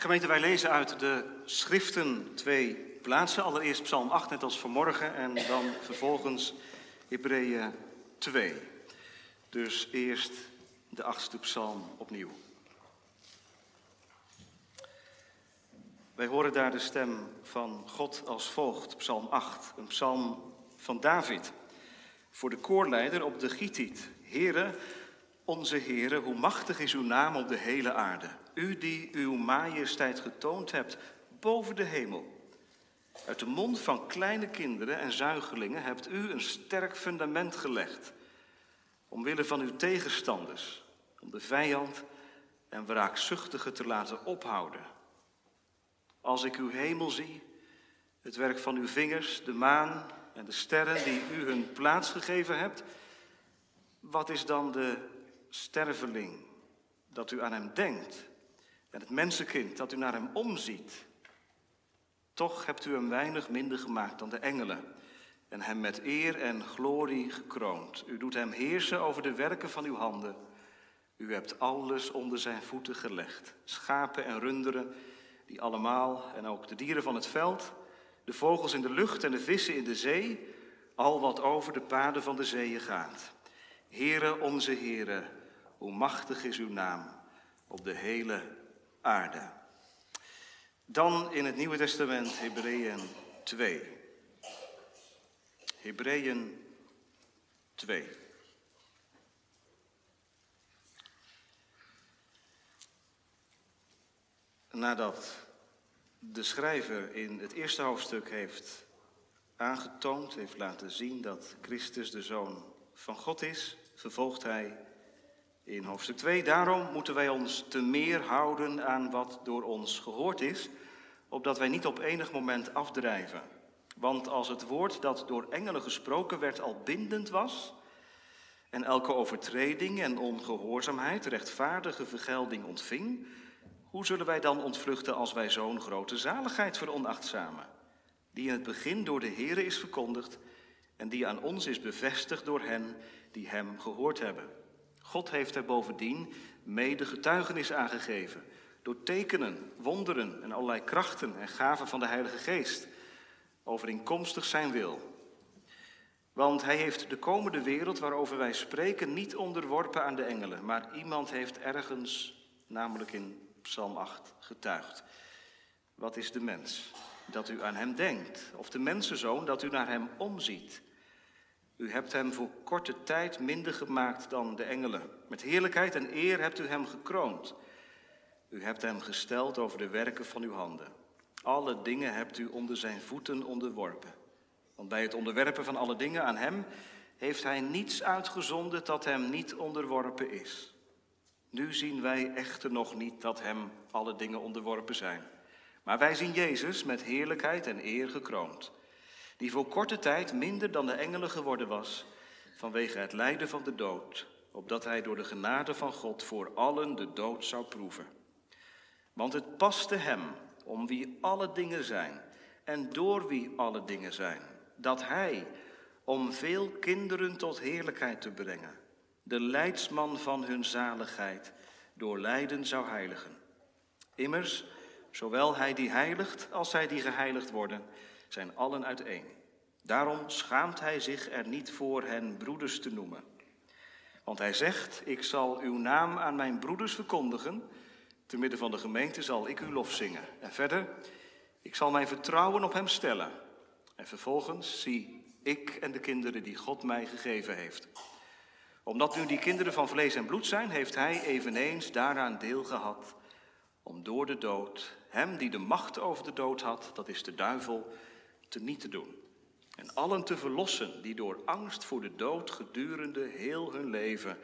Gemeente, wij lezen uit de schriften twee plaatsen. Allereerst Psalm 8, net als vanmorgen, en dan vervolgens Hebreeën 2. Dus eerst de achtste psalm opnieuw. Wij horen daar de stem van God als volgt, Psalm 8, een psalm van David. Voor de koorleider op de Gitiet. Here, onze Heere, hoe machtig is uw naam op de hele aarde. U die uw majesteit getoond hebt boven de hemel. Uit de mond van kleine kinderen en zuigelingen hebt u een sterk fundament gelegd. Omwille van uw tegenstanders, om de vijand en wraakzuchtige te laten ophouden. Als ik uw hemel zie, het werk van uw vingers, de maan en de sterren die u hun plaats gegeven hebt, wat is dan de sterveling dat u aan hem denkt en het mensenkind dat u naar hem omziet? Toch hebt u hem weinig minder gemaakt dan de engelen en hem met eer en glorie gekroond. U doet hem heersen over de werken van uw handen. U hebt alles onder zijn voeten gelegd, schapen en runderen, die allemaal, en ook de dieren van het veld, de vogels in de lucht en de vissen in de zee, al wat over de paden van de zeeën gaat. Heere, onze Heere, hoe machtig is uw naam op de hele aarde. Dan in het Nieuwe Testament Hebreeën 2. Hebreeën 2. Nadat de schrijver in het eerste hoofdstuk heeft aangetoond, heeft laten zien dat Christus de Zoon van God is, vervolgt hij in hoofdstuk 2. Daarom moeten wij ons te meer houden aan wat door ons gehoord is, opdat wij niet op enig moment afdrijven. Want als het woord dat door engelen gesproken werd al bindend was, en elke overtreding en ongehoorzaamheid rechtvaardige vergelding ontving, hoe zullen wij dan ontvluchten als wij zo'n grote zaligheid veronachtzamen, die in het begin door de Here is verkondigd en die aan ons is bevestigd door hen die Hem gehoord hebben? God heeft er bovendien mede getuigenis aangegeven, door tekenen, wonderen en allerlei krachten en gaven van de Heilige Geest, overeenkomstig Zijn wil. Want Hij heeft de komende wereld waarover wij spreken niet onderworpen aan de engelen, maar iemand heeft ergens, namelijk in Psalm 8, getuigd. Wat is de mens? Dat u aan hem denkt. Of de mensenzoon dat u naar hem omziet. U hebt hem voor korte tijd minder gemaakt dan de engelen. Met heerlijkheid en eer hebt u hem gekroond. U hebt hem gesteld over de werken van uw handen. Alle dingen hebt u onder zijn voeten onderworpen. Want bij het onderwerpen van alle dingen aan hem heeft hij niets uitgezonden dat hem niet onderworpen is. Nu zien wij echter nog niet dat hem alle dingen onderworpen zijn. Maar wij zien Jezus met heerlijkheid en eer gekroond, die voor korte tijd minder dan de engelen geworden was, vanwege het lijden van de dood, opdat hij door de genade van God voor allen de dood zou proeven. Want het paste hem, om wie alle dingen zijn en door wie alle dingen zijn, dat hij, om veel kinderen tot heerlijkheid te brengen, de leidsman van hun zaligheid, door lijden zou heiligen. Immers, zowel hij die heiligt als zij die geheiligd worden, zijn allen uiteen. Daarom schaamt hij zich er niet voor hen broeders te noemen. Want hij zegt, ik zal uw naam aan mijn broeders verkondigen, te midden van de gemeente zal ik uw lof zingen. En verder, ik zal mijn vertrouwen op hem stellen. En vervolgens zie ik en de kinderen die God mij gegeven heeft omdat nu die kinderen van vlees en bloed zijn, heeft hij eveneens daaraan deel gehad om door de dood, hem die de macht over de dood had, dat is de duivel, te niet te doen. En allen te verlossen die door angst voor de dood gedurende heel hun leven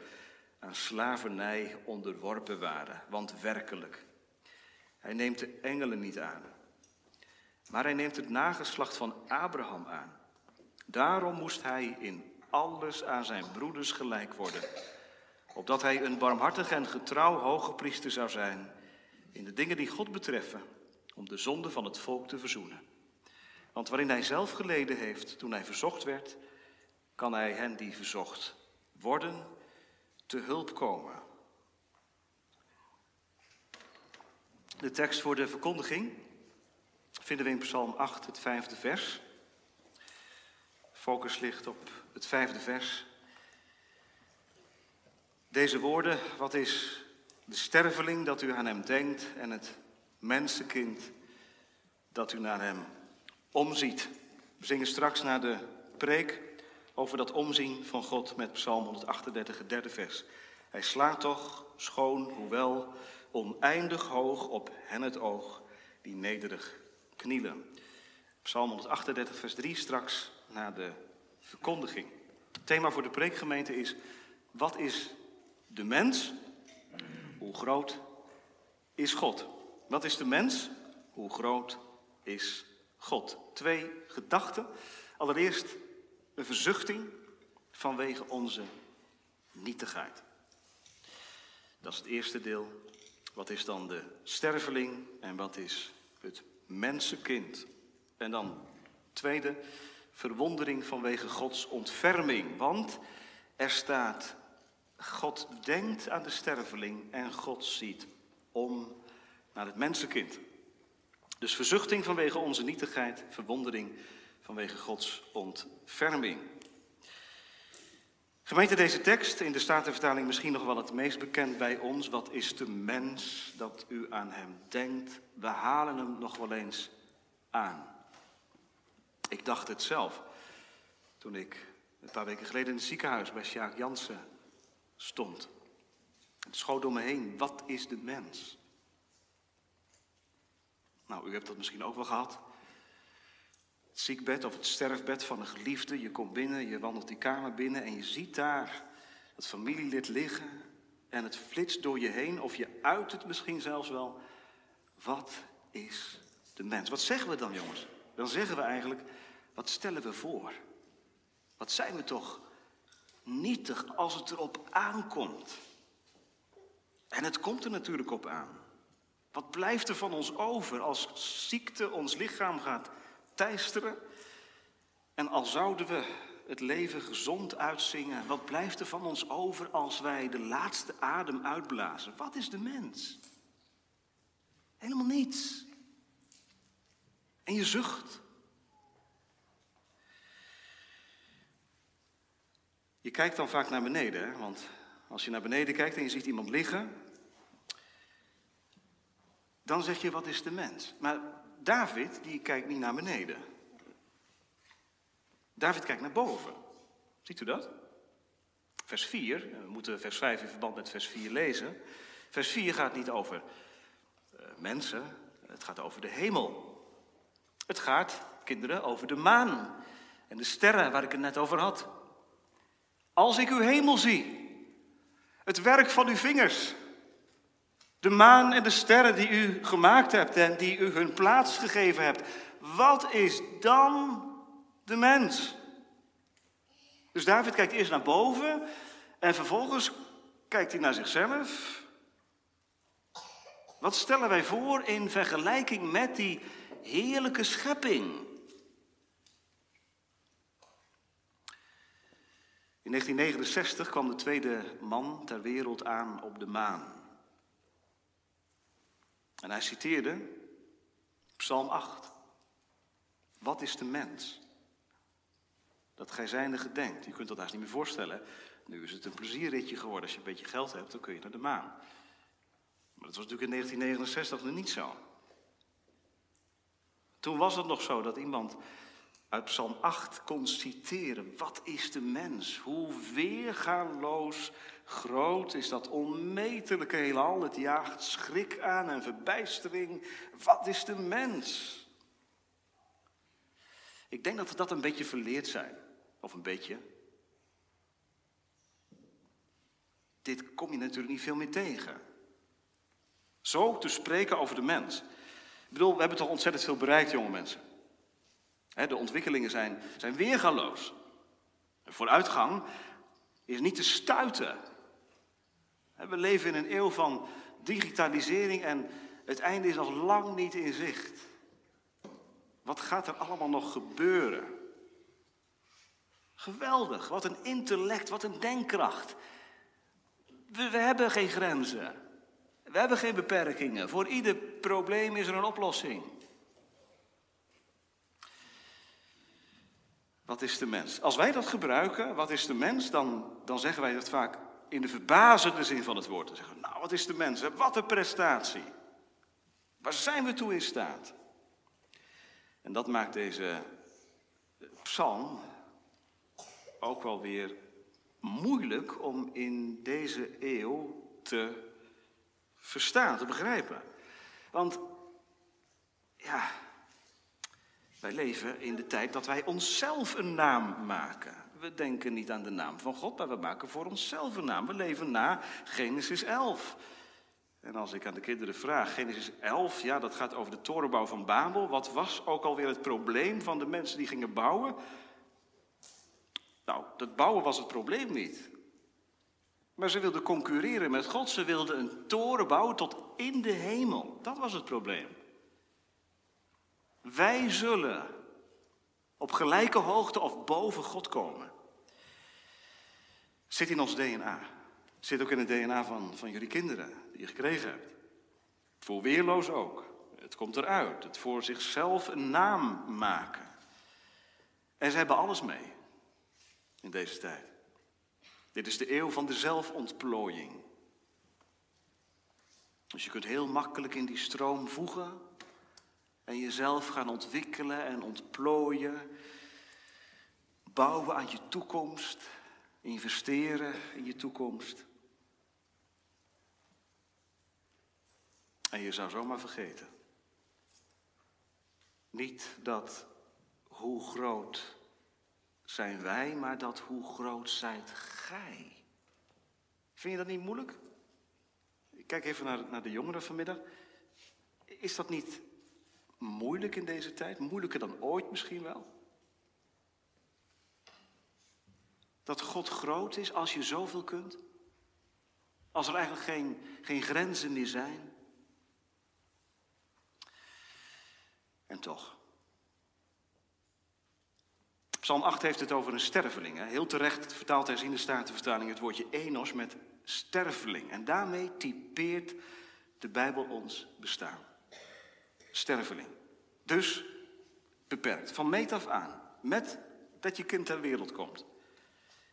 aan slavernij onderworpen waren. Want werkelijk, hij neemt de engelen niet aan, maar hij neemt het nageslacht van Abraham aan. Daarom moest hij in alles aan zijn broeders gelijk worden, opdat hij een barmhartig en getrouw hoge priester zou zijn in de dingen die God betreffen, om de zonde van het volk te verzoenen. Want waarin hij zelf geleden heeft toen hij verzocht werd, kan hij hen die verzocht worden te hulp komen. De tekst voor de verkondiging vinden we in Psalm 8, het vijfde vers. Focus ligt op het vijfde vers. Deze woorden, wat is de sterveling dat u aan hem denkt en het mensenkind dat u naar hem omziet. We zingen straks naar de preek over dat omzien van God met Psalm 138, het derde vers. Hij slaat toch schoon, hoewel oneindig hoog op hen het oog die nederig knielen. Psalm 138, vers 3, straks na de verkondiging. Het thema voor de preekgemeente is: wat is de mens? Hoe groot is God? Wat is de mens? Hoe groot is God? Twee gedachten. Allereerst een verzuchting vanwege onze nietigheid. Dat is het eerste deel. Wat is dan de sterveling en wat is het mensenkind? En dan tweede, verwondering vanwege Gods ontferming. Want er staat, God denkt aan de sterveling en God ziet om naar het mensenkind. Dus verzuchting vanwege onze nietigheid, verwondering vanwege Gods ontferming. Gemeente, deze tekst in de Statenvertaling misschien nog wel het meest bekend bij ons. Wat is de mens dat u aan hem denkt? We halen hem nog wel eens aan. Ik dacht het zelf toen ik een paar weken geleden in het ziekenhuis bij Sjaak Jansen stond. Het schoot door me heen. Wat is de mens? Nou, u hebt dat misschien ook wel gehad. Het ziekbed of het sterfbed van een geliefde. Je komt binnen, je wandelt die kamer binnen en je ziet daar het familielid liggen. En het flitst door je heen, of je uit het misschien zelfs wel. Wat is de mens? Wat zeggen we dan, jongens? Dan zeggen we eigenlijk, wat stellen we voor? Wat zijn we toch nietig als het erop aankomt? En het komt er natuurlijk op aan. Wat blijft er van ons over als ziekte ons lichaam gaat teisteren? En al zouden we het leven gezond uitzingen, wat blijft er van ons over als wij de laatste adem uitblazen? Wat is de mens? Helemaal niets. En je zucht. Je kijkt dan vaak naar beneden, want als je naar beneden kijkt en je ziet iemand liggen, dan zeg je, wat is de mens? Maar David, die kijkt niet naar beneden. David kijkt naar boven. Ziet u dat? Vers 4, we moeten vers 5 in verband met vers 4 lezen. Vers 4 gaat niet over uh, mensen, het gaat over de hemel. Het gaat, kinderen, over de maan en de sterren waar ik het net over had. Als ik uw hemel zie, het werk van uw vingers, de maan en de sterren die u gemaakt hebt en die u hun plaats gegeven hebt. Wat is dan de mens? Dus David kijkt eerst naar boven en vervolgens kijkt hij naar zichzelf. Wat stellen wij voor in vergelijking met die heerlijke schepping? In 1969 kwam de tweede man ter wereld aan op de maan. En hij citeerde Psalm 8. Wat is de mens? Dat gij zijnde gedenkt. Je kunt dat haast niet meer voorstellen. Nu is het een plezierritje geworden. Als je een beetje geld hebt, dan kun je naar de maan. Maar dat was natuurlijk in 1969 nog niet zo. Toen was het nog zo dat iemand uit Psalm 8 kon citeren. Wat is de mens? Hoe weergaloos groot is dat onmetelijke heelal. Het jaagt schrik aan en verbijstering. Wat is de mens? Ik denk dat we dat een beetje verleerd zijn. Of een beetje. Dit kom je natuurlijk niet veel meer tegen. Zo te spreken over de mens. Ik bedoel, we hebben toch ontzettend veel bereikt, jonge mensen. De ontwikkelingen zijn, zijn weergaloos. Vooruitgang is niet te stuiten. We leven in een eeuw van digitalisering en het einde is nog lang niet in zicht. Wat gaat er allemaal nog gebeuren? Geweldig, wat een intellect, wat een denkkracht. We, we hebben geen grenzen. We hebben geen beperkingen. Voor ieder probleem is er een oplossing. Wat is de mens? Als wij dat gebruiken, wat is de mens, dan, dan zeggen wij dat vaak in de verbazende zin van het woord. Dan zeggen nou, wat is de mens? Wat een prestatie. Waar zijn we toe in staat? En dat maakt deze psalm ook wel weer moeilijk om in deze eeuw te verstaan, te begrijpen. Want ja, wij leven in de tijd dat wij onszelf een naam maken. We denken niet aan de naam van God, maar we maken voor onszelf een naam. We leven na Genesis 11. En als ik aan de kinderen vraag, Genesis 11, ja, dat gaat over de torenbouw van Babel. Wat was ook alweer het probleem van de mensen die gingen bouwen? Nou, dat bouwen was het probleem niet. Maar ze wilden concurreren met God. Ze wilden een toren bouwen tot in de hemel. Dat was het probleem. Wij zullen op gelijke hoogte of boven God komen. Zit in ons DNA. Zit ook in het DNA van, van jullie kinderen die je gekregen hebt. Voor weerloos ook. Het komt eruit. Het voor zichzelf een naam maken. En ze hebben alles mee in deze tijd. Dit is de eeuw van de zelfontplooiing. Dus je kunt heel makkelijk in die stroom voegen en jezelf gaan ontwikkelen en ontplooien. Bouwen aan je toekomst, investeren in je toekomst. En je zou zomaar vergeten. Niet dat hoe groot zijn wij, maar dat hoe groot zijt gij. Vind je dat niet moeilijk? Ik kijk even naar, naar de jongeren vanmiddag. Is dat niet moeilijk in deze tijd? Moeilijker dan ooit misschien wel? Dat God groot is als je zoveel kunt? Als er eigenlijk geen, geen grenzen meer zijn? En toch. Psalm 8 heeft het over een sterveling. Hè? Heel terecht vertaalt hij in de Statenvertaling het woordje enos met sterveling. En daarmee typeert de Bijbel ons bestaan. Sterveling. Dus beperkt. Van meet af aan. Met dat je kind ter wereld komt.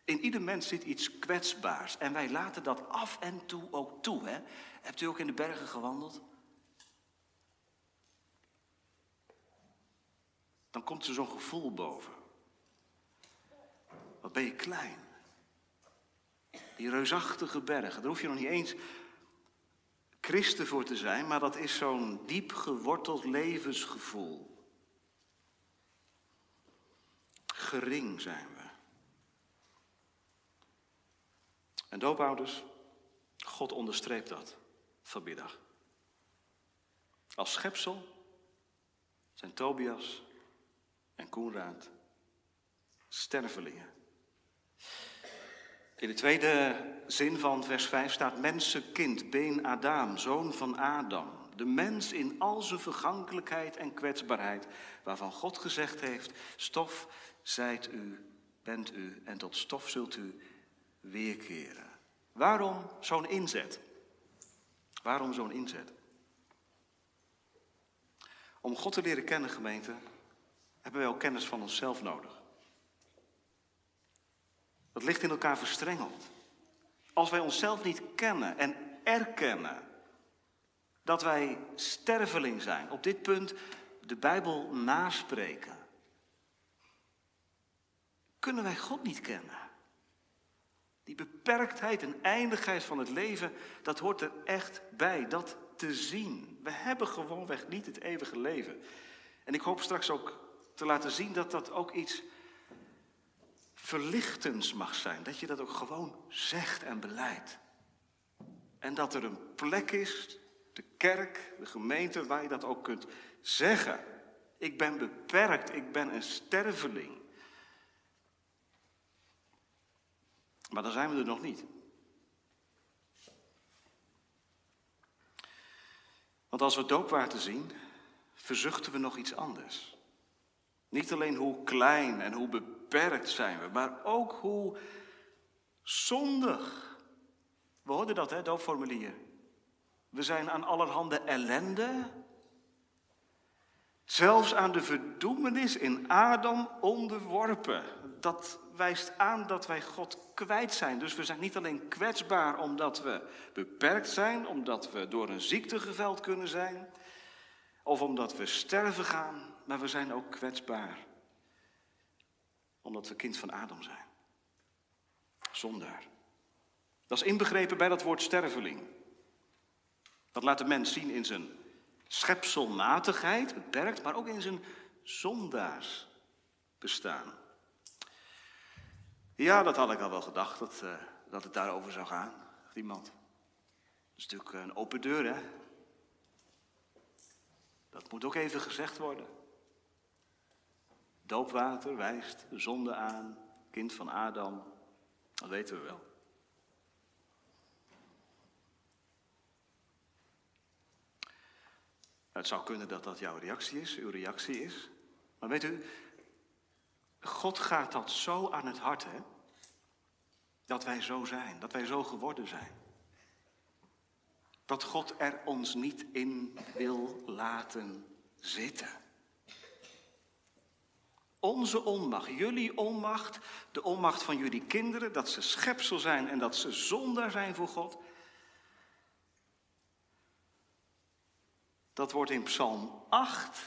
In ieder mens zit iets kwetsbaars. En wij laten dat af en toe ook toe. Hè? Hebt u ook in de bergen gewandeld? Dan komt er zo'n gevoel boven. Wat ben je klein. Die reusachtige bergen, daar hoef je nog niet eens christen voor te zijn, maar dat is zo'n diep geworteld levensgevoel. Gering zijn we. En doopouders, God onderstreept dat vanmiddag. Als schepsel zijn Tobias en Koenraad stervelingen. In de tweede zin van vers 5 staat mensenkind, been Adam, zoon van Adam. De mens in al zijn vergankelijkheid en kwetsbaarheid, waarvan God gezegd heeft, stof zijt u, bent u en tot stof zult u weerkeren. Waarom zo'n inzet? Waarom zo'n inzet? Om God te leren kennen, gemeente, hebben wij ook kennis van onszelf nodig. Dat ligt in elkaar verstrengeld. Als wij onszelf niet kennen en erkennen dat wij sterveling zijn, op dit punt de Bijbel naspreken, kunnen wij God niet kennen. Die beperktheid en eindigheid van het leven, dat hoort er echt bij, dat te zien. We hebben gewoonweg niet het eeuwige leven. En ik hoop straks ook te laten zien dat dat ook iets verlichtends mag zijn. Dat je dat ook gewoon zegt en beleidt. En dat er een plek is, de kerk, de gemeente, waar je dat ook kunt zeggen. Ik ben beperkt, ik ben een sterveling. Maar dan zijn we er nog niet. Want als we doopwater zien, verzuchten we nog iets anders. Niet alleen hoe klein en hoe beperkt zijn we, maar ook hoe zondig. We hoorden dat, hè, doopformulier. We zijn aan allerhande ellende, zelfs aan de verdoemenis in Adam onderworpen. Dat wijst aan dat wij God kwijt zijn. Dus we zijn niet alleen kwetsbaar omdat we beperkt zijn, omdat we door een ziekte geveld kunnen zijn, of omdat we sterven gaan, maar we zijn ook kwetsbaar omdat we kind van Adam zijn. Zondaar. Dat is inbegrepen bij dat woord sterveling. Dat laat de mens zien in zijn schepselmatigheid, beperkt, maar ook in zijn zondaars bestaan. Ja, dat had ik al wel gedacht, dat, uh, dat het daarover zou gaan, iemand. Dat is natuurlijk een open deur, hè? Dat moet ook even gezegd worden. Doopwater wijst de zonde aan, kind van Adam, dat weten we wel. Het zou kunnen dat dat jouw reactie is, uw reactie is. Maar weet u, God gaat dat zo aan het hart, hè? Dat wij zo zijn, dat wij zo geworden zijn. Dat God er ons niet in wil laten zitten. Onze onmacht, jullie onmacht, de onmacht van jullie kinderen, dat ze schepsel zijn en dat ze zondaar zijn voor God. Dat wordt in Psalm 8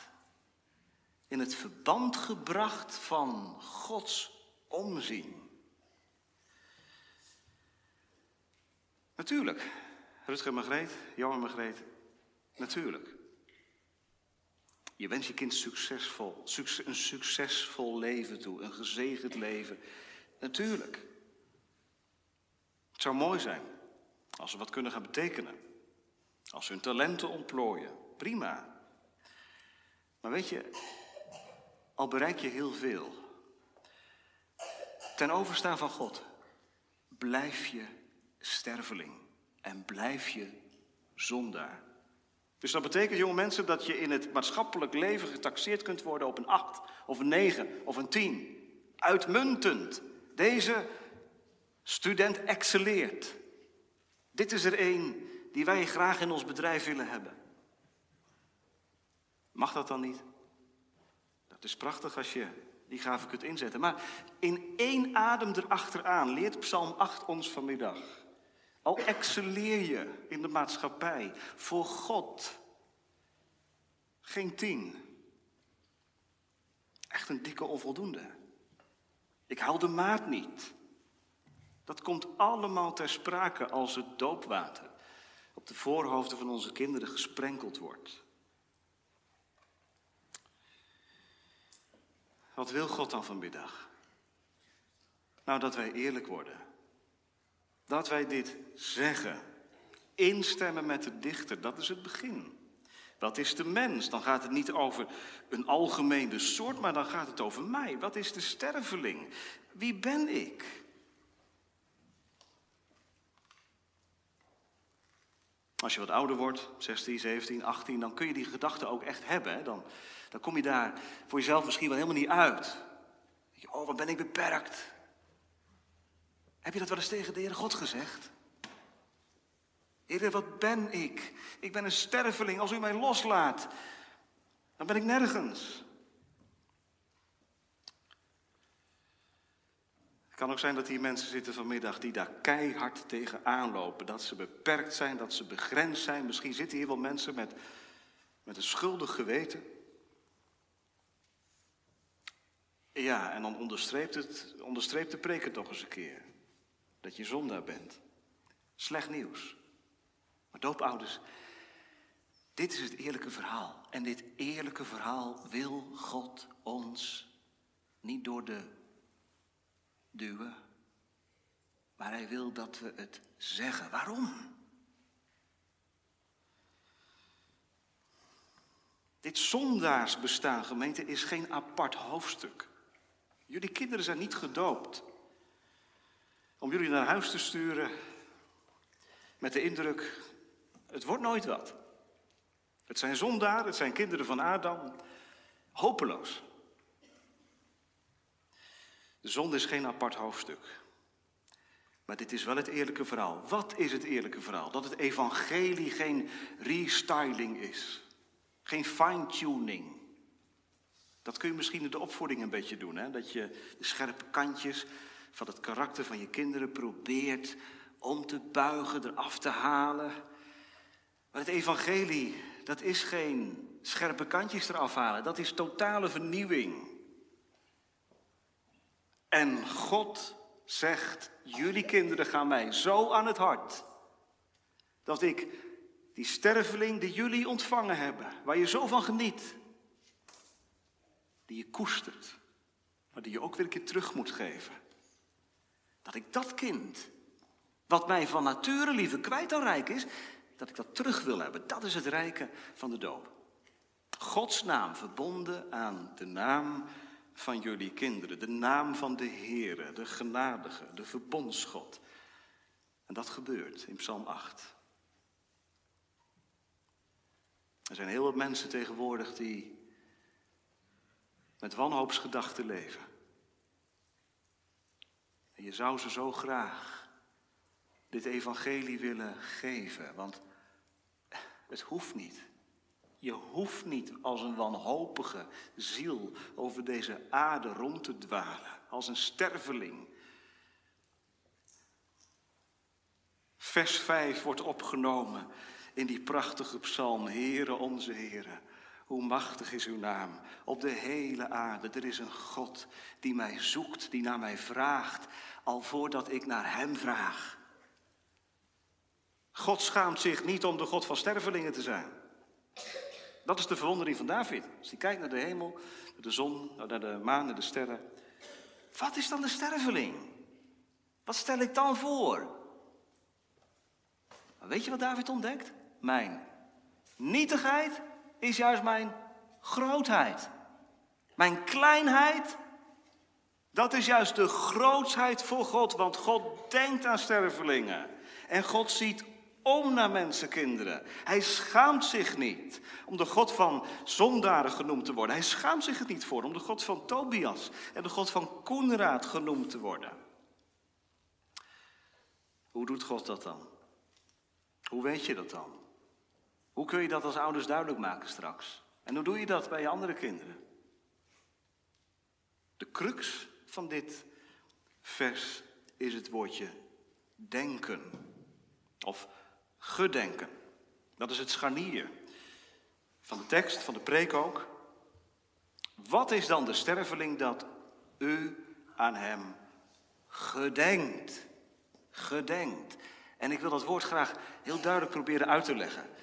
in het verband gebracht van Gods omzien. Natuurlijk, Rutger Margreet, Johan Margreet, natuurlijk. Je wens je kind succesvol, een succesvol leven toe, een gezegend leven. Natuurlijk. Het zou mooi zijn als ze wat kunnen gaan betekenen. Als ze hun talenten ontplooien. Prima. Maar weet je, al bereik je heel veel. Ten overstaan van God blijf je sterveling en blijf je zondaar. Dus dat betekent, jonge mensen, dat je in het maatschappelijk leven getaxeerd kunt worden op een 8 of een 9 of een 10. Uitmuntend. Deze student excelleert. Dit is er één die wij graag in ons bedrijf willen hebben. Mag dat dan niet? Dat is prachtig als je die gave kunt inzetten. Maar in één adem erachteraan leert Psalm 8 ons vanmiddag. Al excelleer je in de maatschappij voor God. Geen tien. Echt een dikke onvoldoende. Ik haal de maat niet. Dat komt allemaal ter sprake als het doopwater op de voorhoofden van onze kinderen gesprenkeld wordt. Wat wil God dan vanmiddag? Nou, dat wij eerlijk worden. Dat wij dit zeggen. Instemmen met de dichter, dat is het begin. Wat is de mens? Dan gaat het niet over een algemene soort, maar dan gaat het over mij. Wat is de sterveling? Wie ben ik? Als je wat ouder wordt, 16, 17, 18, dan kun je die gedachte ook echt hebben. Hè? Dan, dan kom je daar voor jezelf misschien wel helemaal niet uit. Oh, wat ben ik beperkt. Heb je dat wel eens tegen de Heere God gezegd? Heer, wat ben ik? Ik ben een sterveling. Als u mij loslaat, dan ben ik nergens. Het kan ook zijn dat hier mensen zitten vanmiddag die daar keihard tegen aanlopen. Dat ze beperkt zijn, dat ze begrensd zijn. Misschien zitten hier wel mensen met, met een schuldig geweten. Ja, en dan onderstreept, het, onderstreept de preker toch eens een keer dat je zondaar bent. Slecht nieuws. Maar doopouders, dit is het eerlijke verhaal. En dit eerlijke verhaal wil God ons niet door de duwen, maar hij wil dat we het zeggen. Waarom? Dit zondaarsbestaan, gemeente, is geen apart hoofdstuk. Jullie kinderen zijn niet gedoopt om jullie naar huis te sturen met de indruk, het wordt nooit wat. Het zijn zondaren, het zijn kinderen van Adam, hopeloos. De zonde is geen apart hoofdstuk. Maar dit is wel het eerlijke verhaal. Wat is het eerlijke verhaal? Dat het evangelie geen restyling is. Geen fine-tuning. Dat kun je misschien in de opvoeding een beetje doen. Hè? Dat je de scherpe kantjes van het karakter van je kinderen probeert om te buigen, eraf te halen. Maar het evangelie, dat is geen scherpe kantjes eraf halen. Dat is totale vernieuwing. En God zegt, jullie kinderen gaan mij zo aan het hart. Dat ik die sterveling die jullie ontvangen hebben, waar je zo van geniet, die je koestert, maar die je ook weer een keer terug moet geven. Dat ik dat kind, wat mij van nature liever kwijt dan rijk is, dat ik dat terug wil hebben. Dat is het rijke van de doop. Gods naam verbonden aan de naam van jullie kinderen. De naam van de Heere, de genadige, de verbondsgod. En dat gebeurt in Psalm 8. Er zijn heel wat mensen tegenwoordig die met wanhoopsgedachten leven. En je zou ze zo graag dit evangelie willen geven, want het hoeft niet. Je hoeft niet als een wanhopige ziel over deze aarde rond te dwalen, als een sterveling. Vers 5 wordt opgenomen in die prachtige psalm, Heere onze Heere. Hoe machtig is uw naam op de hele aarde. Er is een God die mij zoekt, die naar mij vraagt, al voordat ik naar Hem vraag. God schaamt zich niet om de God van stervelingen te zijn. Dat is de verwondering van David. Als hij kijkt naar de hemel, naar de zon, naar de maan, naar de sterren. Wat is dan de sterveling? Wat stel ik dan voor? Weet je wat David ontdekt? Mijn nietigheid is juist mijn grootheid. Mijn kleinheid, dat is juist de grootsheid voor God, want God denkt aan stervelingen. En God ziet om naar mensenkinderen. Hij schaamt zich niet om de God van zondaren genoemd te worden. Hij schaamt zich er niet voor om de God van Tobias en de God van Koenraad genoemd te worden. Hoe doet God dat dan? Hoe weet je dat dan? Hoe kun je dat als ouders duidelijk maken straks? En hoe doe je dat bij je andere kinderen? De crux van dit vers is het woordje denken. Of gedenken. Dat is het scharnier van de tekst, van de preek ook. Wat is dan de sterveling dat u aan hem gedenkt? Gedenkt. En ik wil dat woord graag heel duidelijk proberen uit te leggen.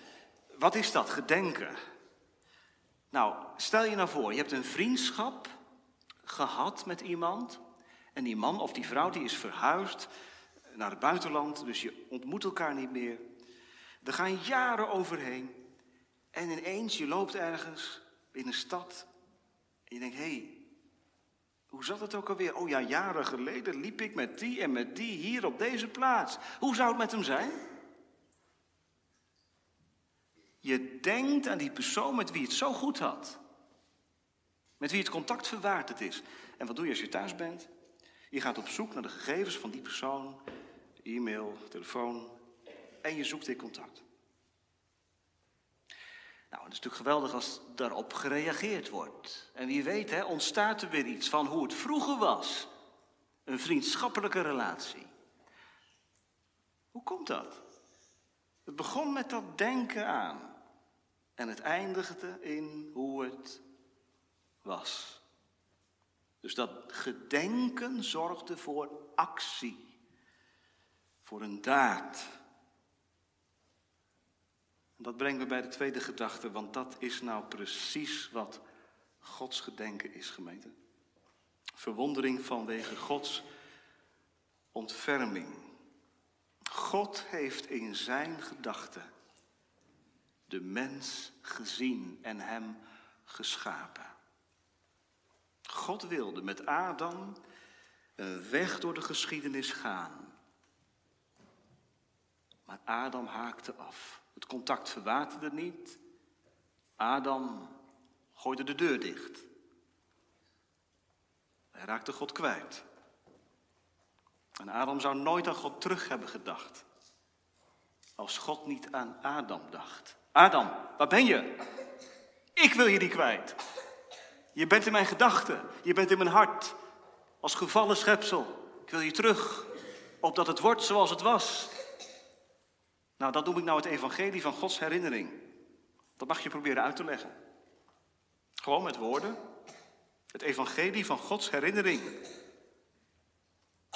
Wat is dat, gedenken? Nou, stel je nou voor, je hebt een vriendschap gehad met iemand. En die man of die vrouw die is verhuisd naar het buitenland, dus je ontmoet elkaar niet meer. Er gaan jaren overheen. En ineens, je loopt ergens in een stad. En je denkt, hé, hey, hoe zat het ook alweer? Oh ja, jaren geleden liep ik met die en met die hier op deze plaats. Hoe zou het met hem zijn? Je denkt aan die persoon met wie het zo goed had. Met wie het contact verwaard is. En wat doe je als je thuis bent? Je gaat op zoek naar de gegevens van die persoon. E-mail, telefoon, en je zoekt dit contact. Nou, het is natuurlijk geweldig als daarop gereageerd wordt. En wie weet, hè, ontstaat er weer iets van hoe het vroeger was. Een vriendschappelijke relatie. Hoe komt dat? Het begon met dat denken aan. En het eindigde in hoe het was. Dus dat gedenken zorgde voor actie. Voor een daad. Dat brengt me bij de tweede gedachte, want dat is nou precies wat Gods gedenken is, gemeente. Verwondering vanwege Gods ontferming. God heeft in zijn gedachten de mens gezien en hem geschapen. God wilde met Adam een weg door de geschiedenis gaan. Maar Adam haakte af. Het contact verwaterde niet. Adam gooide de deur dicht. Hij raakte God kwijt. En Adam zou nooit aan God terug hebben gedacht. Als God niet aan Adam dacht. Adam, waar ben je? Ik wil je niet kwijt. Je bent in mijn gedachten, je bent in mijn hart. Als gevallen schepsel. Ik wil je terug, opdat het wordt zoals het was. Nou, dat noem ik nou het evangelie van Gods herinnering. Dat mag je proberen uit te leggen. Gewoon met woorden. Het evangelie van Gods herinnering.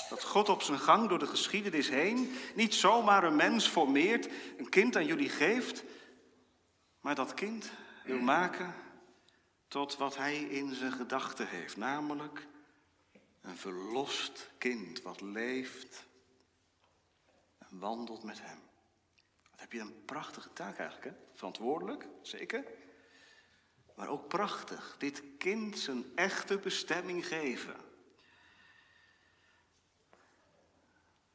Dat God op zijn gang door de geschiedenis heen niet zomaar een mens formeert, een kind aan jullie geeft, maar dat kind wil maken tot wat hij in zijn gedachten heeft, namelijk een verlost kind wat leeft en wandelt met hem. Wat heb je een prachtige taak eigenlijk, hè? Verantwoordelijk, zeker. Maar ook prachtig, dit kind zijn echte bestemming geven.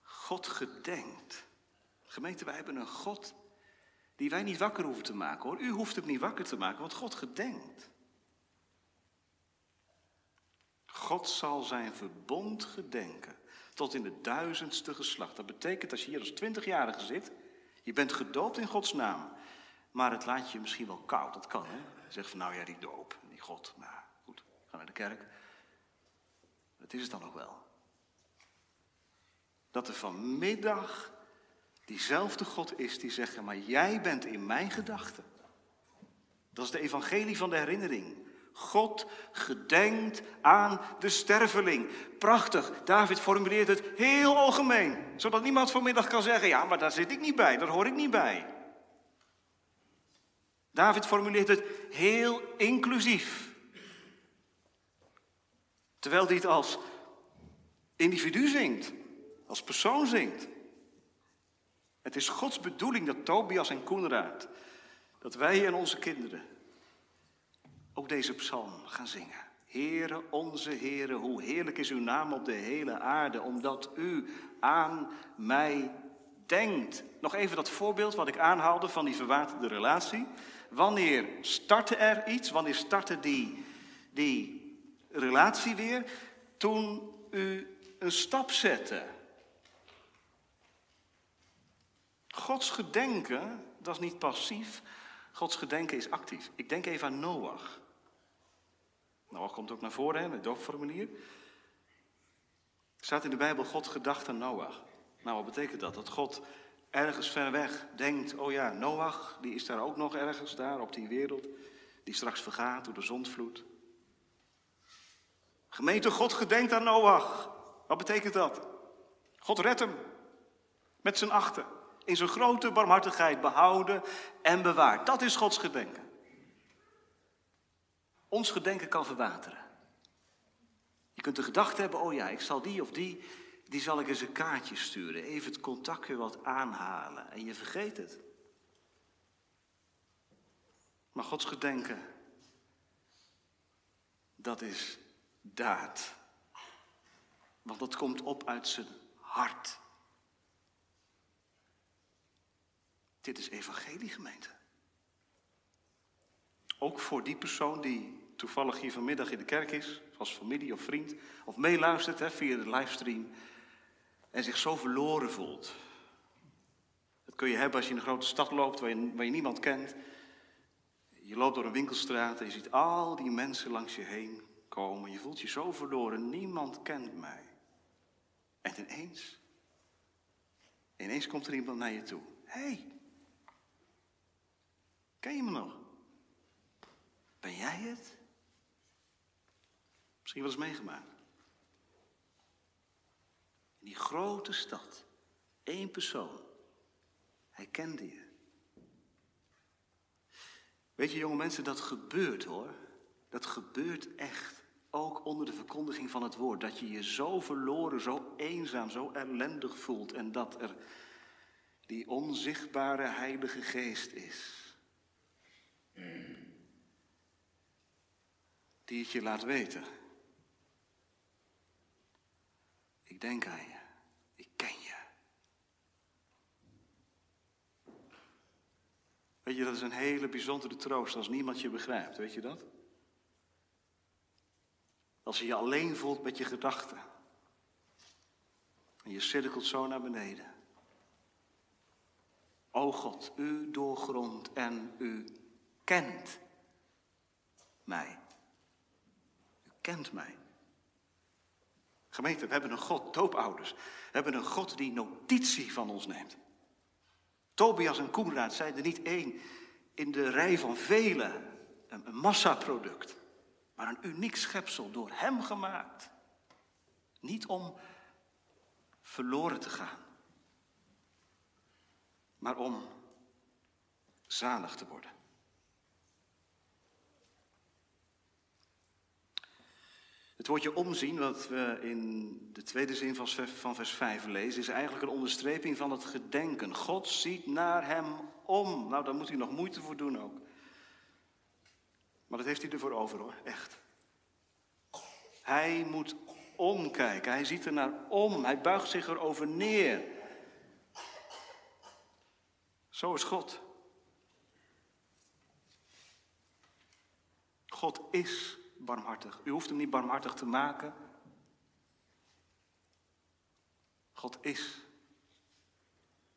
God gedenkt. Gemeente, wij hebben een God die wij niet wakker hoeven te maken hoor. U hoeft hem niet wakker te maken, want God gedenkt. God zal zijn verbond gedenken tot in de duizendste geslacht. Dat betekent als je hier als twintigjarige zit, je bent gedoopt in Gods naam, maar het laat je misschien wel koud. Dat kan hè. Zeg van nou ja, die doop, die God, nou goed, ga naar de kerk. Dat is het dan ook wel. Dat er vanmiddag diezelfde God is die zegt, maar jij bent in mijn gedachten. Dat is de evangelie van de herinnering. God gedenkt aan de sterveling. Prachtig. David formuleert het heel algemeen. Zodat niemand vanmiddag kan zeggen, ja, maar daar zit ik niet bij, daar hoor ik niet bij. David formuleert het heel inclusief. Terwijl hij het als individu zingt, als persoon zingt. Het is Gods bedoeling dat Tobias en Koenraad, dat wij en onze kinderen ook deze psalm gaan zingen. Heere, onze Heere, hoe heerlijk is uw naam op de hele aarde, omdat u aan mij denkt. Nog even dat voorbeeld wat ik aanhaalde van die verwaterde relatie. Wanneer startte er iets? Wanneer startte die, die relatie weer? Toen u een stap zette. Gods gedenken, dat is niet passief. Gods gedenken is actief. Ik denk even aan Noach. Noach komt ook naar voren in het doopformulier. Er staat in de Bijbel God gedacht aan Noach. Nou, wat betekent dat? Dat God ergens ver weg denkt, oh ja, Noach, die is daar ook nog ergens daar op die wereld, die straks vergaat door de zondvloed. Gemeente God gedenkt aan Noach. Wat betekent dat? God redt hem met zijn achten. In zijn grote barmhartigheid behouden en bewaard. Dat is Gods gedenken. Ons gedenken kan verwateren. Je kunt de gedachte hebben, oh ja, ik zal die of die die zal ik eens een kaartje sturen. Even het contact weer wat aanhalen. En je vergeet het. Maar Gods gedenken, dat is daad. Want dat komt op uit zijn hart. Dit is evangelie, gemeente. Ook voor die persoon die toevallig hier vanmiddag in de kerk is, als familie of vriend, of meeluistert hè, via de livestream en zich zo verloren voelt. Dat kun je hebben als je in een grote stad loopt waar je, waar je niemand kent. Je loopt door een winkelstraat en je ziet al die mensen langs je heen komen. Je voelt je zo verloren, niemand kent mij. En ineens, ineens komt er iemand naar je toe. Hé, hey, ken je me nog? Ben jij het? Misschien wel eens meegemaakt. In die grote stad. één persoon. Hij kende je. Weet je, jonge mensen, dat gebeurt hoor. Dat gebeurt echt. Ook onder de verkondiging van het woord. Dat je je zo verloren, zo eenzaam, zo ellendig voelt. En dat er die onzichtbare Heilige Geest is. Die het je laat weten. Ik denk aan je. Ik ken je. Weet je, dat is een hele bijzondere troost als niemand je begrijpt. Weet je dat? Als je je alleen voelt met je gedachten. En je cirkelt zo naar beneden. O God, u doorgrond en u kent mij. U kent mij. Gemeente, we hebben een God, doopouders. We hebben een God die notitie van ons neemt. Tobias en Koenraad zijn er niet één in de rij van velen. Een, massaproduct. Maar een uniek schepsel, door hem gemaakt. Niet om verloren te gaan. Maar om zalig te worden. Het woordje omzien, wat we in de tweede zin van vers 5 lezen, is eigenlijk een onderstreping van het gedenken. God ziet naar hem om. Nou, daar moet hij nog moeite voor doen ook. Maar dat heeft hij ervoor over hoor, echt. Hij moet omkijken, hij ziet er naar om, hij buigt zich erover neer. Zo is God. God is barmhartig. U hoeft hem niet barmhartig te maken. God is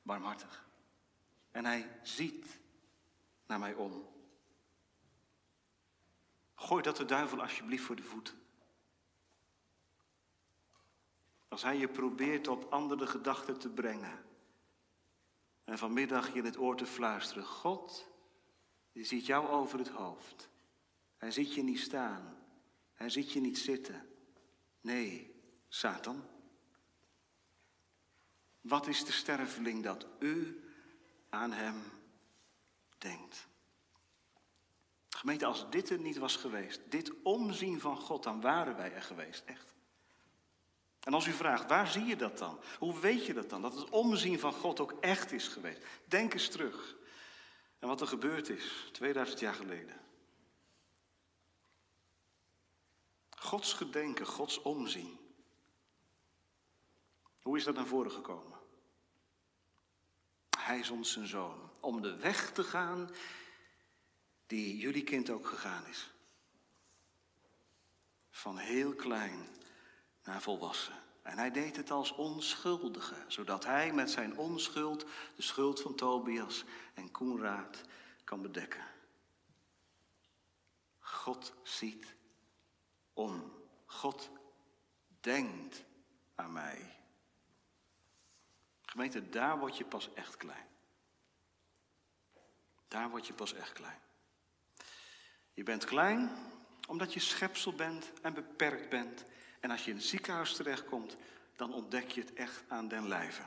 barmhartig. En hij ziet naar mij om. Gooi dat de duivel alsjeblieft voor de voeten. Als hij je probeert op andere gedachten te brengen. En vanmiddag je in het oor te fluisteren. God, die ziet jou over het hoofd. Hij ziet je niet staan. Hij ziet je niet zitten. Nee, Satan. Wat is de sterveling dat u aan hem denkt? Gemeente, als dit er niet was geweest, dit omzien van God, dan waren wij er geweest, echt. En als u vraagt, waar zie je dat dan? Hoe weet je dat dan? Dat het omzien van God ook echt is geweest. Denk eens terug. En wat er gebeurd is, 2000 jaar geleden. Gods gedenken, Gods omzien. Hoe is dat naar voren gekomen? Hij zond zijn zoon om de weg te gaan die jullie kind ook gegaan is. Van heel klein naar volwassen. En hij deed het als onschuldige, zodat hij met zijn onschuld de schuld van Tobias en Koenraad kan bedekken. God ziet om. God denkt aan mij. Gemeente, daar word je pas echt klein. Daar word je pas echt klein. Je bent klein omdat je schepsel bent en beperkt bent. En als je in het ziekenhuis terechtkomt, dan ontdek je het echt aan den lijve.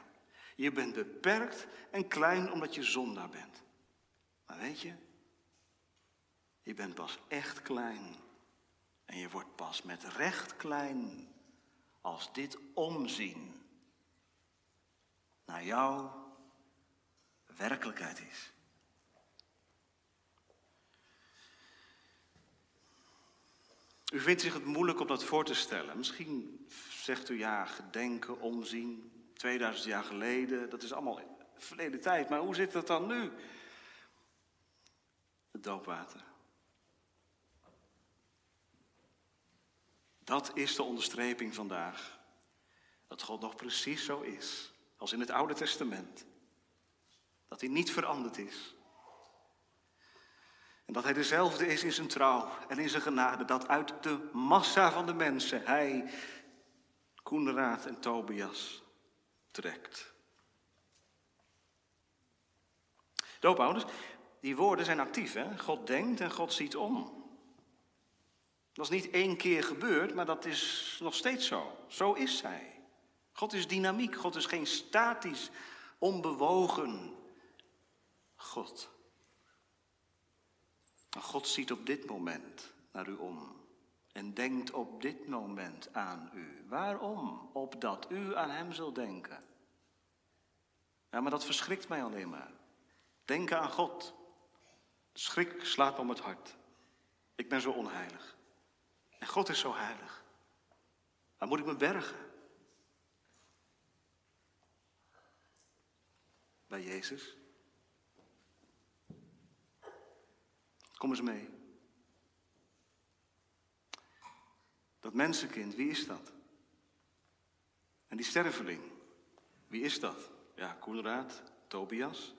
Je bent beperkt en klein omdat je zondaar bent. Maar weet je, je bent pas echt klein en je wordt pas met recht klein als dit omzien naar jouw werkelijkheid is. U vindt zich het moeilijk om dat voor te stellen. Misschien zegt u ja, gedenken, omzien, 2000 jaar geleden, dat is allemaal verleden tijd. Maar hoe zit dat dan nu? Het doopwater. Dat is de onderstreping vandaag. Dat God nog precies zo is als in het Oude Testament. Dat hij niet veranderd is. En dat hij dezelfde is in zijn trouw en in zijn genade. Dat uit de massa van de mensen hij Koenraad en Tobias trekt. Doopouders, die woorden zijn actief. Hè? God denkt en God ziet om. Dat is niet één keer gebeurd, maar dat is nog steeds zo. Zo is Hij. God is dynamiek. God is geen statisch, onbewogen God. Maar God ziet op dit moment naar u om en denkt op dit moment aan u. Waarom? Opdat u aan Hem zult denken. Ja, maar dat verschrikt mij alleen maar. Denken aan God. Schrik slaat om het hart. Ik ben zo onheilig. En God is zo heilig. Waar moet ik me bergen? Bij Jezus. Kom eens mee. Dat mensenkind, wie is dat? En die sterveling, Wie is dat? Ja, Koenraad, Tobias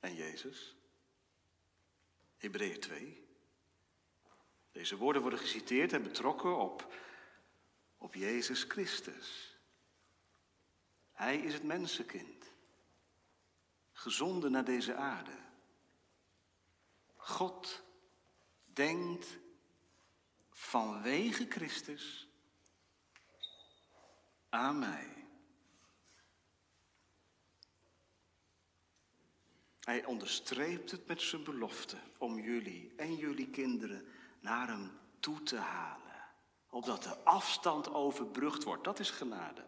en Jezus. Hebreeën 2. Deze woorden worden geciteerd en betrokken op, op Jezus Christus. Hij is het mensenkind, gezonden naar deze aarde. God denkt vanwege Christus aan mij. Hij onderstreept het met zijn belofte om jullie en jullie kinderen naar hem toe te halen. Opdat de afstand overbrugd wordt. Dat is genade.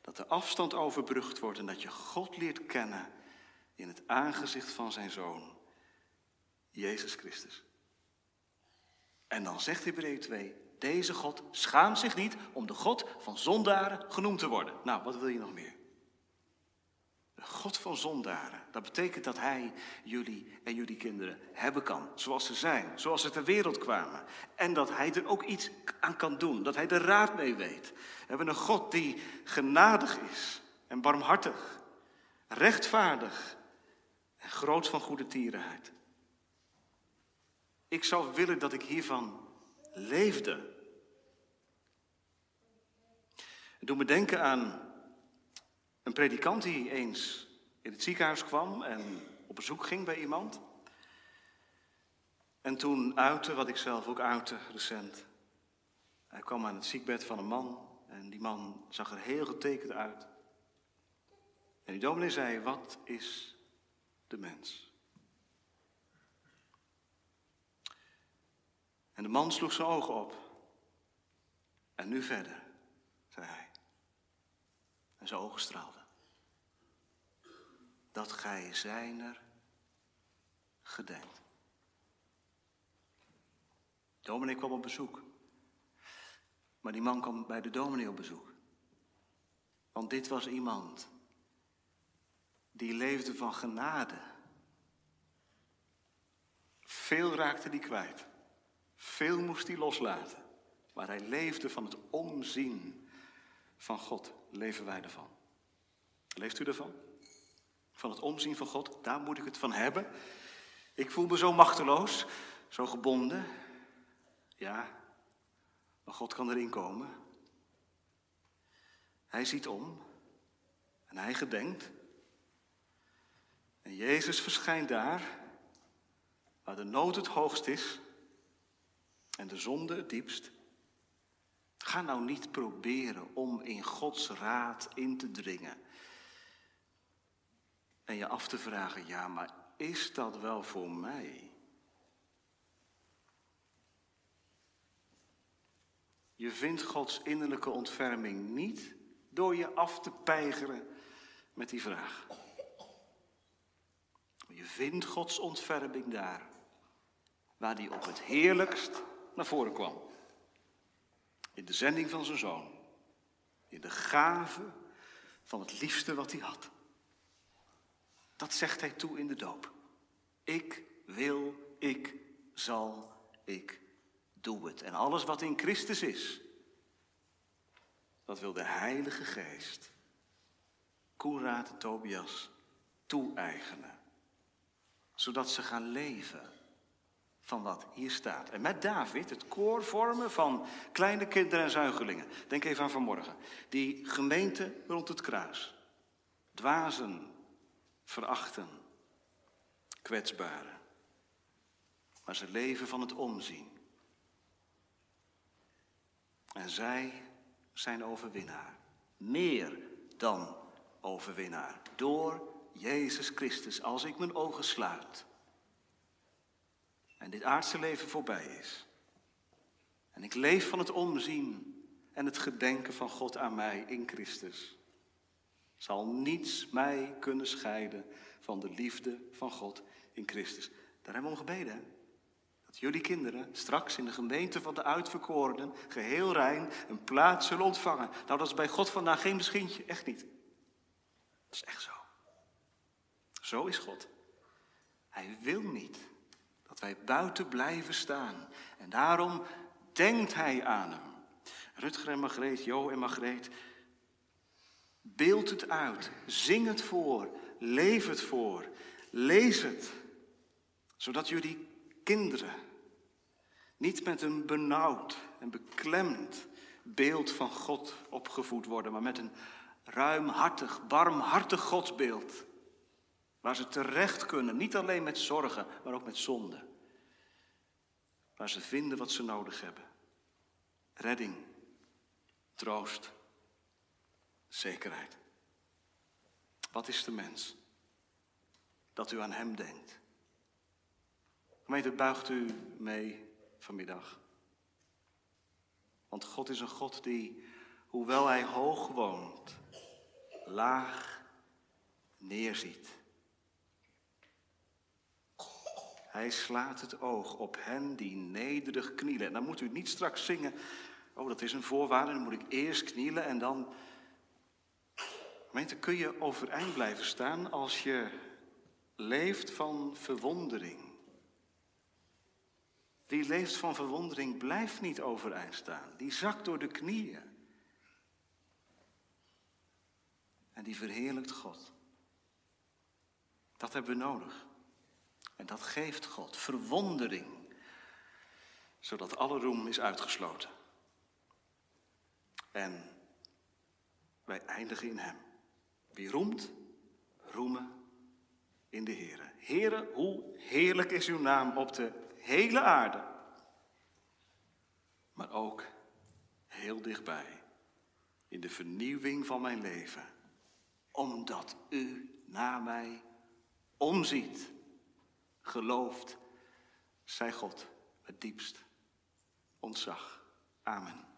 Dat de afstand overbrugd wordt en dat je God leert kennen in het aangezicht van zijn zoon, Jezus Christus. En dan zegt Hebreeën 2, deze God schaamt zich niet om de God van zondaren genoemd te worden. Nou, wat wil je nog meer? God van zondaren. Dat betekent dat Hij jullie en jullie kinderen hebben kan. Zoals ze zijn. Zoals ze ter wereld kwamen. En dat Hij er ook iets aan kan doen. Dat Hij er raad mee weet. We hebben een God die genadig is. En barmhartig. Rechtvaardig. En groot van goede tierenheid. Ik zou willen dat ik hiervan leefde. Het doet me denken aan een predikant die eens in het ziekenhuis kwam en op bezoek ging bij iemand. En toen uitte, wat ik zelf ook uitte recent. Hij kwam aan het ziekbed van een man en die man zag er heel getekend uit. En die dominee zei, wat is de mens? En de man sloeg zijn ogen op. En nu verder, zei hij. En zijn ogen straalden. Dat gij zijner gedenkt. Dominee kwam op bezoek. Maar die man kwam bij de dominee op bezoek. Want dit was iemand die leefde van genade. Veel raakte die kwijt. Veel moest hij loslaten. Maar hij leefde van het omzien van God. Leven wij ervan? Leeft u ervan? Van het omzien van God, daar moet ik het van hebben. Ik voel me zo machteloos, zo gebonden. Ja, maar God kan erin komen. Hij ziet om en hij gedenkt. En Jezus verschijnt daar, waar de nood het hoogst is en de zonde het diepst. Ga nou niet proberen om in Gods raad in te dringen. En je af te vragen, ja, maar is dat wel voor mij? Je vindt Gods innerlijke ontferming niet door je af te peigeren met die vraag. Je vindt Gods ontferming daar, waar die op het heerlijkst naar voren kwam. In de zending van zijn zoon. In de gave van het liefste wat hij had. Dat zegt hij toe in de doop. Ik wil, ik zal, ik doe het. En alles wat in Christus is, dat wil de Heilige Geest, Koenraad en Tobias, toe-eigenen. Zodat ze gaan leven van wat hier staat. En met David het koor vormen van kleine kinderen en zuigelingen. Denk even aan vanmorgen. Die gemeente rond het kruis. Dwazen, verachten, kwetsbaren. Maar ze leven van het omzien. En zij zijn overwinnaar. Meer dan overwinnaar. Door Jezus Christus, als ik mijn ogen sluit en dit aardse leven voorbij is. En ik leef van het omzien en het gedenken van God aan mij in Christus. Zal niets mij kunnen scheiden van de liefde van God in Christus. Daar hebben we om gebeden. Dat jullie kinderen straks in de gemeente van de uitverkorenen geheel rein een plaats zullen ontvangen. Nou, dat is bij God vandaag geen misschien, echt niet. Dat is echt zo. Zo is God. Hij wil niet dat wij buiten blijven staan. En daarom denkt hij aan hem. Rutger en Margreet, Jo en Margreet, beeld het uit, zing het voor, leef het voor, lees het, zodat jullie kinderen niet met een benauwd en beklemd beeld van God opgevoed worden, maar met een ruimhartig, barmhartig godsbeeld. Waar ze terecht kunnen, niet alleen met zorgen, maar ook met zonde. Waar ze vinden wat ze nodig hebben. Redding, troost, zekerheid. Wat is de mens? Dat u aan hem denkt. Gemeente, buigt u mee vanmiddag. Want God is een God die, hoewel hij hoog woont, laag neerziet. Hij slaat het oog op hen die nederig knielen. En dan moet u niet straks zingen, oh dat is een voorwaarde, dan moet ik eerst knielen en dan... Gemeente, kun je overeind blijven staan als je leeft van verwondering. Die leeft van verwondering blijft niet overeind staan. Die zakt door de knieën. En die verheerlijkt God. Dat hebben we nodig. En dat geeft God verwondering, zodat alle roem is uitgesloten. En wij eindigen in Hem. Wie roemt, roemen in de Heer. Heere, hoe heerlijk is uw naam op de hele aarde. Maar ook heel dichtbij, in de vernieuwing van mijn leven. Omdat u naar mij omziet gelooft, zij God het diepst ontzag. Amen.